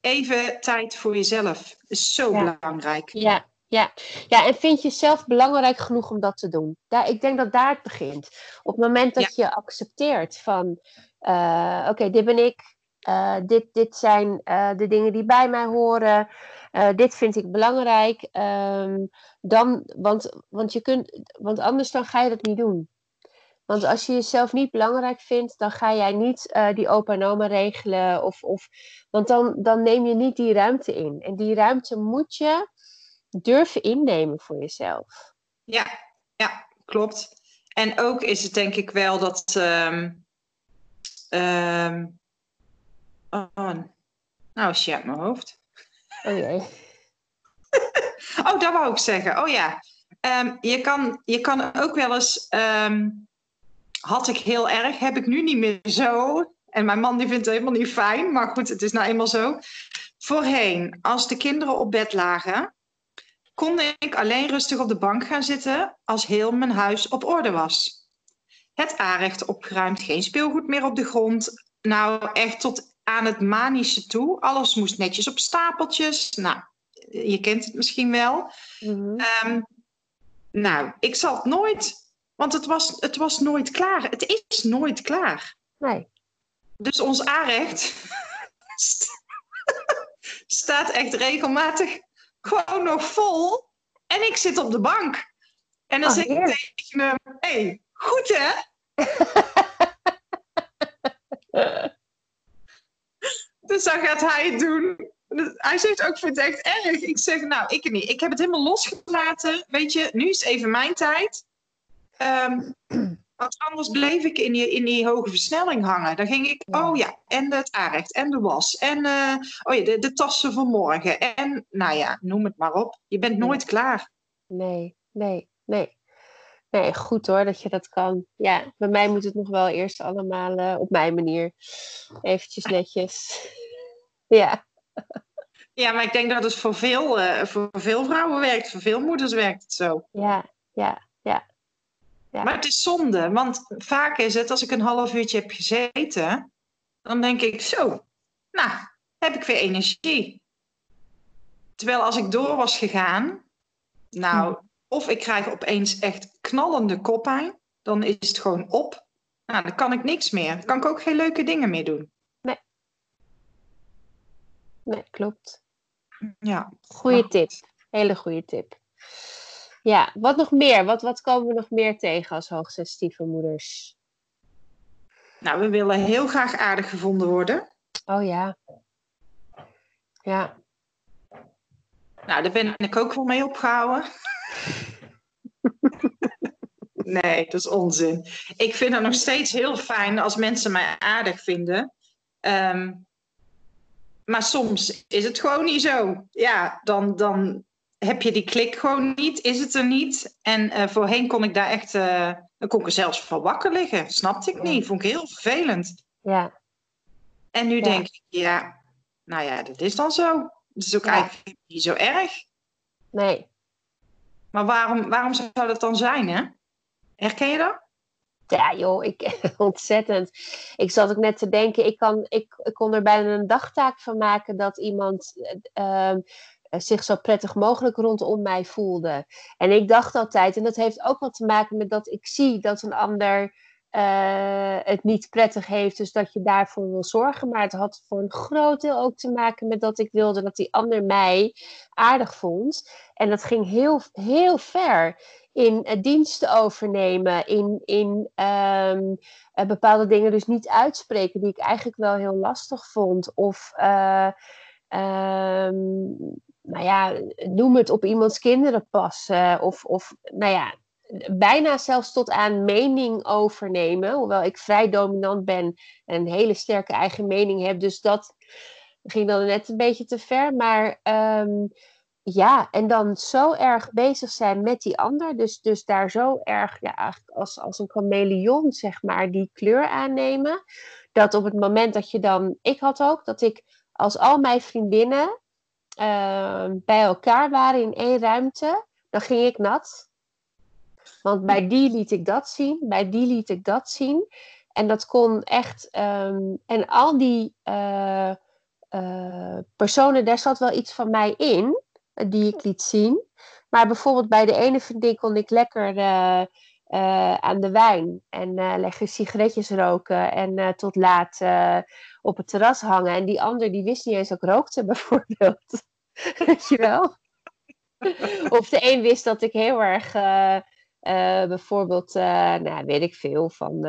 Even tijd voor jezelf. is zo ja. belangrijk. Ja, ja. ja, en vind je zelf belangrijk genoeg om dat te doen? Daar, ik denk dat daar het begint. Op het moment dat ja. je accepteert van... Uh, Oké, dit ben ik. Uh, dit, dit zijn uh, de dingen die bij mij horen. dit vind ik belangrijk. Um, dan, want, want, je kunt, want anders dan ga je dat niet doen. Want als je jezelf niet belangrijk vindt, dan ga jij niet uh, die opa en oma regelen. Of, of, want dan, dan neem je niet die ruimte in. En die ruimte moet je durven innemen voor jezelf. Ja, ja klopt. En ook is het denk ik wel dat. Um, ehm, oh, nou, shit uit mijn hoofd. Oh jee. oh, dat wou ik zeggen. Oh ja. Ehm, je, kan, je kan ook wel eens. Had ik heel erg, heb ik nu niet meer zo. En mijn man die vindt het helemaal niet fijn, maar goed, het is nou eenmaal zo. Voorheen, als de kinderen op bed lagen, kon ik alleen rustig op de bank gaan zitten als heel mijn huis op orde was. Het aanrecht opgeruimd, geen speelgoed meer op de grond. Nou, echt tot aan het manische toe. Alles moest netjes op stapeltjes. Nou, je kent het misschien wel. Mhm. Ehm, nou, ik zal het nooit, want het was, het was nooit klaar. Het is nooit klaar. Nee. Dus ons aanrecht st- staat echt regelmatig gewoon nog vol. En ik zit op de bank. En dan Oh, zeg ik tegen hem, hé, hey, goed hè? Dus dan gaat hij het doen. Hij zegt ook, ik vind het echt erg. Ik zeg, nou, ik niet. Ik heb het helemaal losgelaten. Weet je, nu is even mijn tijd. Ehm, want anders bleef ik in die, in die hoge versnelling hangen. Dan ging ik, Ja. oh ja, en het aanrecht, en de was. En eh, oh ja, de, de tassen van morgen. En nou ja, noem het maar op. Je bent nooit klaar. Nee, nee, nee. Nee, goed hoor dat je dat kan. Ja, bij mij moet het nog wel eerst allemaal eh, op mijn manier. Eventjes netjes. Ja, Ja, maar ik denk dat het voor veel, eh, voor veel vrouwen werkt. Voor veel moeders werkt het zo. ja, ja, ja. Maar het is zonde, want vaak is het als ik een half uurtje heb gezeten, dan denk ik zo, nou, heb ik weer energie. Terwijl als ik door was gegaan, nou, of ik krijg opeens echt knallende koppijn, dan is het gewoon op. Nou, dan kan ik niks meer. Dan kan ik ook geen leuke dingen meer doen. Nee, klopt. Ja. Goeie tip. Hele goede tip. Ja, wat nog meer? Wat, wat komen we nog meer tegen als hoogsensitieve moeders? Nou, we willen heel graag aardig gevonden worden. Oh ja. Ja, Nou, daar ben ik ook wel mee opgehouden. nee, dat is onzin. Ik vind het nog steeds heel fijn als mensen mij aardig vinden. Ehm, maar soms is het gewoon niet zo. Ja, dan, dan heb je die klik gewoon niet, is het er niet. En eh, voorheen kon ik daar echt, eh, dan kon ik er zelfs van wakker liggen. Snapte ik niet, vond ik heel vervelend. ja, En nu Ja. denk ik, ja, nou ja, dat is dan zo. Het is ook Ja. eigenlijk niet zo erg. nee. Maar waarom, waarom zou dat dan zijn, hè? Herken je dat? Ja, joh, ik, ontzettend. Ik zat ook net te denken, ik, kan, ik, ik kon er bijna een dagtaak van maken dat iemand eh, ehm, zich zo prettig mogelijk rondom mij voelde. En ik dacht altijd, en dat heeft ook wat te maken met dat ik zie dat een ander eh, het niet prettig heeft, dus dat je daarvoor wil zorgen. Maar het had voor een groot deel ook te maken met dat ik wilde dat die ander mij aardig vond. En dat ging heel, heel ver in eh, diensten overnemen, in, in ehm, eh, bepaalde dingen dus niet uitspreken die ik eigenlijk wel heel lastig vond. Of, eh, ehm, nou ja, noem het op iemands kinderen passen. Of, of, nou ja, bijna zelfs tot aan mening overnemen. Hoewel ik vrij dominant ben en een hele sterke eigen mening heb. Dus dat ging dan net een beetje te ver. Maar ehm, ja, en dan zo erg bezig zijn met die ander. Dus, dus daar zo erg, ja, eigenlijk als, als een chameleon, zeg maar, die kleur aannemen. Dat op het moment dat je dan. Ik had ook dat ik, als al mijn vriendinnen ehm, bij elkaar waren in één ruimte, dan ging ik nat. Want bij die liet ik dat zien, bij die liet ik dat zien. En dat kon echt. ehm, en al die eh, eh, personen, daar zat wel iets van mij in eh, die ik liet zien. Maar bijvoorbeeld bij de ene vriendin kon ik lekker eh, aan de wijn en eh, lekker sigaretjes roken en eh, tot laat op het terras hangen. En die ander die wist niet eens dat ik rookte, bijvoorbeeld. Weet je wel? of de een wist dat ik heel erg, bijvoorbeeld, nou weet ik veel, van.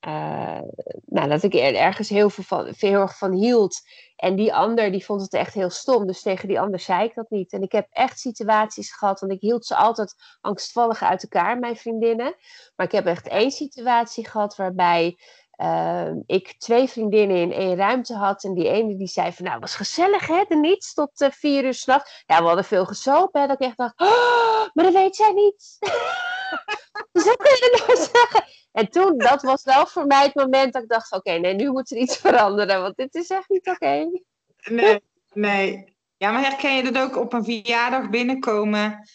Ehm, eh, nou, dat ik er ergens heel, veel van, heel erg van hield. En die ander die vond het echt heel stom. Dus tegen die ander zei ik dat niet. En ik heb echt situaties gehad, want ik hield ze altijd angstvallig uit elkaar, mijn vriendinnen. Maar ik heb echt één situatie gehad waarbij uh, ik twee vriendinnen in één ruimte had. En die ene die zei van, nou, was gezellig hè, de niets tot uh, vier uur s'nachts. Ja, we hadden veel gesopen, hè, dat ik echt dacht, oh, maar dat weet jij niet. kun je zeggen. En toen, dat was wel voor mij het moment dat ik dacht, oké, okay, nee, nu moet er iets veranderen, want dit is echt niet oké. Okay. Nee, nee. Ja, maar herken je dat ook op een verjaardag binnenkomen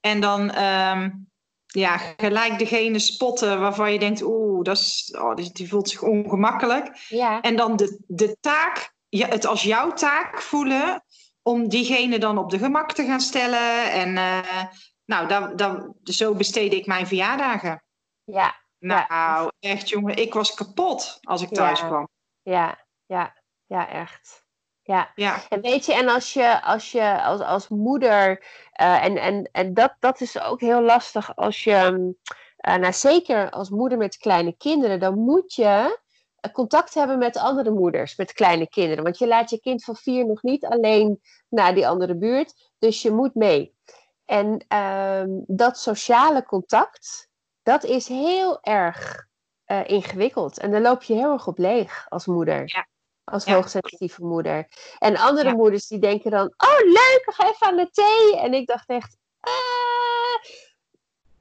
en dan... Um ja, gelijk degene spotten waarvan je denkt, oeh, dat is, oh, die, voelt zich ongemakkelijk. Ja. En dan de, de taak, ja, het als jouw taak voelen om diegene dan op de gemak te gaan stellen. En uh, nou, dat, dat, zo besteed ik mijn verjaardagen. Ja. Nou, ja. echt jongen, ik was kapot als ik thuis kwam. Ja, ja, ja, echt. Ja. ja. En weet je, en als je als, je, als, als moeder, uh, en, en, en dat, dat is ook heel lastig als je, uh, nou zeker als moeder met kleine kinderen, dan moet je eh, contact hebben met andere moeders met kleine kinderen. Want je laat je kind van vier nog niet alleen naar die andere buurt, dus je moet mee. En uh, dat sociale contact, dat is heel erg uh, ingewikkeld. En daar loop je heel erg op leeg als moeder. Ja als hoogsensitieve moeder. En andere moeders die denken dan, oh leuk, ga even aan de thee. En ik dacht echt, ah.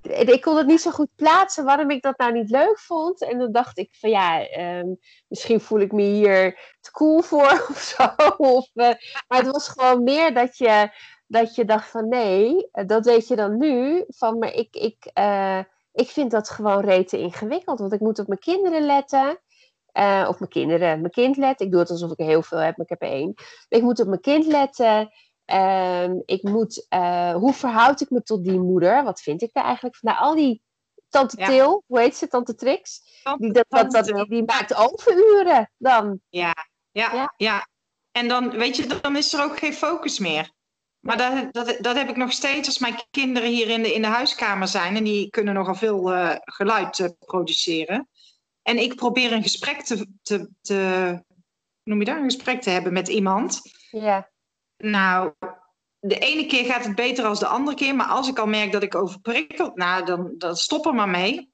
Ik kon het niet zo goed plaatsen waarom ik dat nou niet leuk vond. En dan dacht ik van ja, ehm, misschien voel ik me hier te cool voor of zo. Of, uh, maar het was gewoon meer dat je, dat je dacht van nee, dat weet je dan nu. Van maar ik, ik, uh, ik vind dat gewoon rete ingewikkeld. Want ik moet op mijn kinderen letten. Uh, of mijn kinderen, mijn kind let. Ik doe het alsof ik heel veel heb, maar ik heb er één. Ik moet op mijn kind letten. Uh, ik moet, hoe verhoud ik me tot die moeder? Wat vind ik daar eigenlijk van? Nou, al die tante ja. Til, hoe heet ze, tante Trix? die, dat, dat, dat, die, die maakt overuren dan. Ja, ja, ja, ja. En dan, weet je, dan is er ook geen focus meer. Maar dat, dat, dat heb ik nog steeds als mijn kinderen hier in de, in de huiskamer zijn. En die kunnen nogal veel uh, geluid uh, produceren. En ik probeer een gesprek te, te, te noem je daar, een gesprek te hebben met iemand. Ja. Nou, de ene keer gaat het beter dan de andere keer, maar als ik al merk dat ik overprikkel, nou, dan, dan stop er maar mee.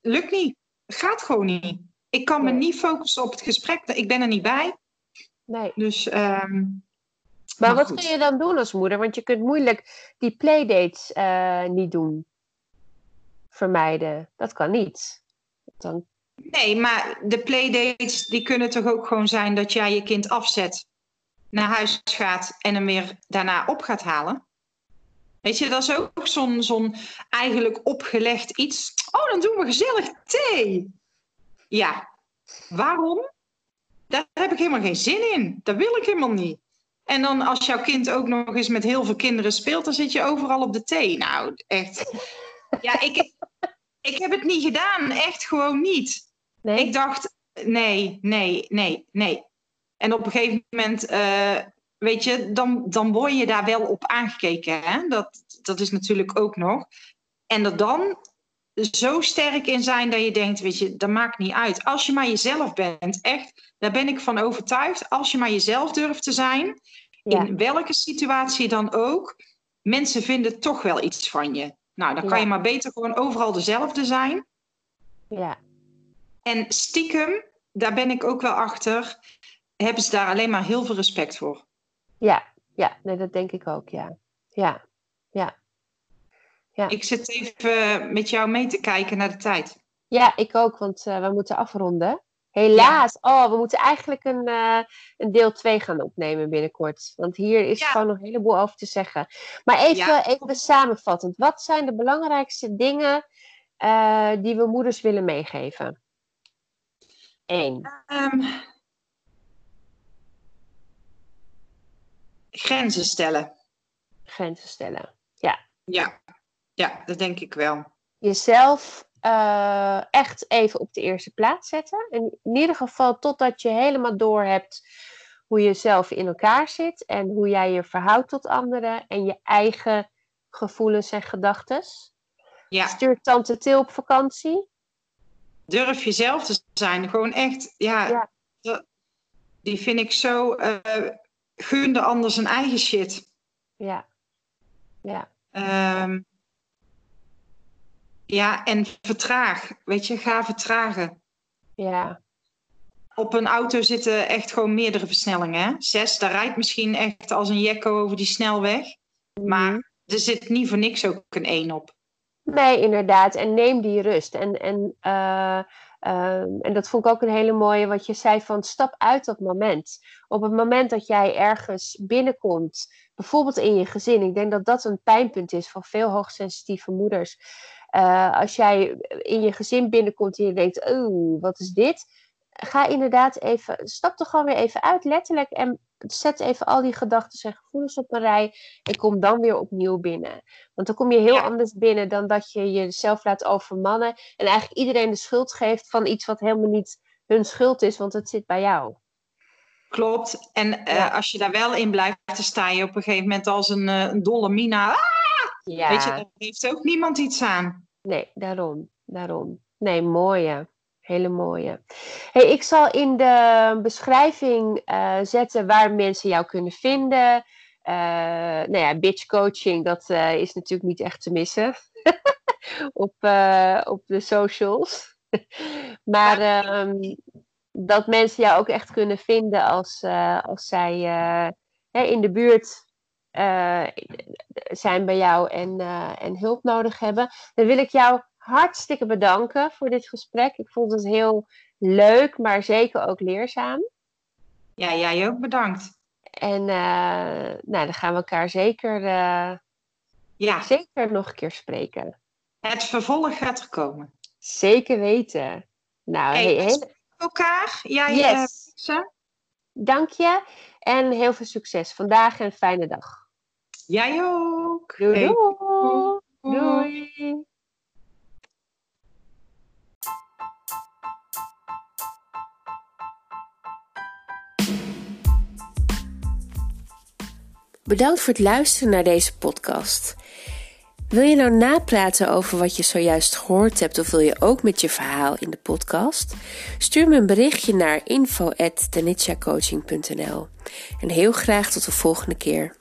Lukt niet. Gaat gewoon niet. Ik kan me niet focussen op het gesprek. Ik ben er niet bij. Nee. Dus. Um, maar, maar, wat kun je dan doen als moeder? Want je kunt moeilijk die playdates uh, niet doen. Vermijden. Dat kan niet. Dan Nee, maar de playdates die kunnen toch ook gewoon zijn dat jij je kind afzet, naar huis gaat en hem weer daarna op gaat halen. Weet je, dat is ook zo'n zo'n eigenlijk opgelegd iets. Oh, dan doen we gezellig thee. Ja, waarom? Daar heb ik helemaal geen zin in. Dat wil ik helemaal niet. En dan als jouw kind ook nog eens met heel veel kinderen speelt, dan zit je overal op de thee. Nou, echt. Ja, ik, ik heb het niet gedaan. Echt gewoon niet. Nee? Ik dacht, nee, nee, nee, nee. En op een gegeven moment, uh, weet je, dan, dan word je daar wel op aangekeken. Hè? Dat, dat is natuurlijk ook nog. En er dan zo sterk in zijn dat je denkt, weet je, dat maakt niet uit. Als je maar jezelf bent, echt, daar ben ik van overtuigd. Als je maar jezelf durft te zijn, ja. in welke situatie dan ook, mensen vinden toch wel iets van je. Nou, dan kan ja. je maar beter gewoon overal dezelfde zijn. Ja. En stiekem, daar ben ik ook wel achter, hebben ze daar alleen maar heel veel respect voor. Ja, ja, nee, dat denk ik ook, ja. Ja, ja. Ja. Ik zit even met jou mee te kijken naar de tijd. Ja, ik ook, want uh, we moeten afronden. Helaas. Ja. Oh, we moeten eigenlijk een, uh, een deel 2 gaan opnemen binnenkort. Want hier is ja. gewoon nog een heleboel over te zeggen. Maar even, ja. even samenvattend. Wat zijn de belangrijkste dingen uh, die we moeders willen meegeven? Eén. Um, grenzen stellen. Grenzen stellen, ja. Ja, ja dat denk ik wel. Jezelf uh, echt even op de eerste plaats zetten. In, in ieder geval totdat je helemaal door hebt hoe je zelf in elkaar zit en hoe jij je verhoudt tot anderen en je eigen gevoelens en gedachten. Ja. Stuur tante Til op vakantie durf jezelf te zijn. Gewoon echt, ja, ja. die vind ik zo. Uh, gun de ander zijn eigen shit. Ja. Ja. Um, ja, en vertraag. Weet je, ga vertragen. Ja. op een auto zitten echt gewoon meerdere versnellingen. Hè? Zes, daar rijdt misschien echt als een jekko over die snelweg. Maar Mhm. er zit niet voor niks ook een één op. Nee, inderdaad. En neem die rust. En, en, eh, ehm, en dat vond ik ook een hele mooie wat je zei van stap uit dat moment. Op het moment dat jij ergens binnenkomt, bijvoorbeeld in je gezin. Ik denk dat dat een pijnpunt is van veel hoogsensitieve moeders. Eh, als jij in je gezin binnenkomt en je denkt, oh, wat is dit? Ga inderdaad even, stap er gewoon weer even uit, letterlijk. En zet even al die gedachten en gevoelens op een rij. En kom dan weer opnieuw binnen. Want dan kom je heel Ja. anders binnen dan dat je jezelf laat overmannen. En eigenlijk iedereen de schuld geeft van iets wat helemaal niet hun schuld is, want het zit bij jou. Klopt. En eh, als je daar wel in blijft, dan sta je op een gegeven moment als een, eh, een dolle mina. Ah, Ja, Weet je, daar heeft ook niemand iets aan. nee, daarom. Daarom. Nee, mooie. Hele mooie. Hey, ik zal in de beschrijving eh, zetten waar mensen jou kunnen vinden. Eh nou ja, bitch coaching, dat eh, is natuurlijk niet echt te missen. op, op de socials. maar ehm, dat mensen jou ook echt kunnen vinden als, als zij in de buurt eh, zijn bij jou en, eh, en hulp nodig hebben. Dan wil ik jou hartstikke bedanken voor dit gesprek. Ik vond het heel leuk, maar zeker ook leerzaam. Ja, jij ook bedankt. En eh, nou, dan gaan we elkaar zeker, Ja, zeker nog een keer spreken. het vervolg gaat er komen. Zeker weten. Nou, Hey, hey, elkaar. Jij Yes. dank je en heel veel succes vandaag en een fijne dag. Jij ook. Doei Hey, doei. doei. doei. Bedankt voor het luisteren naar deze podcast. Wil je nou napraten over wat je zojuist gehoord hebt of wil je ook met je verhaal in de podcast? Stuur me een berichtje naar info@tenitshacoaching.nl. En heel graag tot de volgende keer.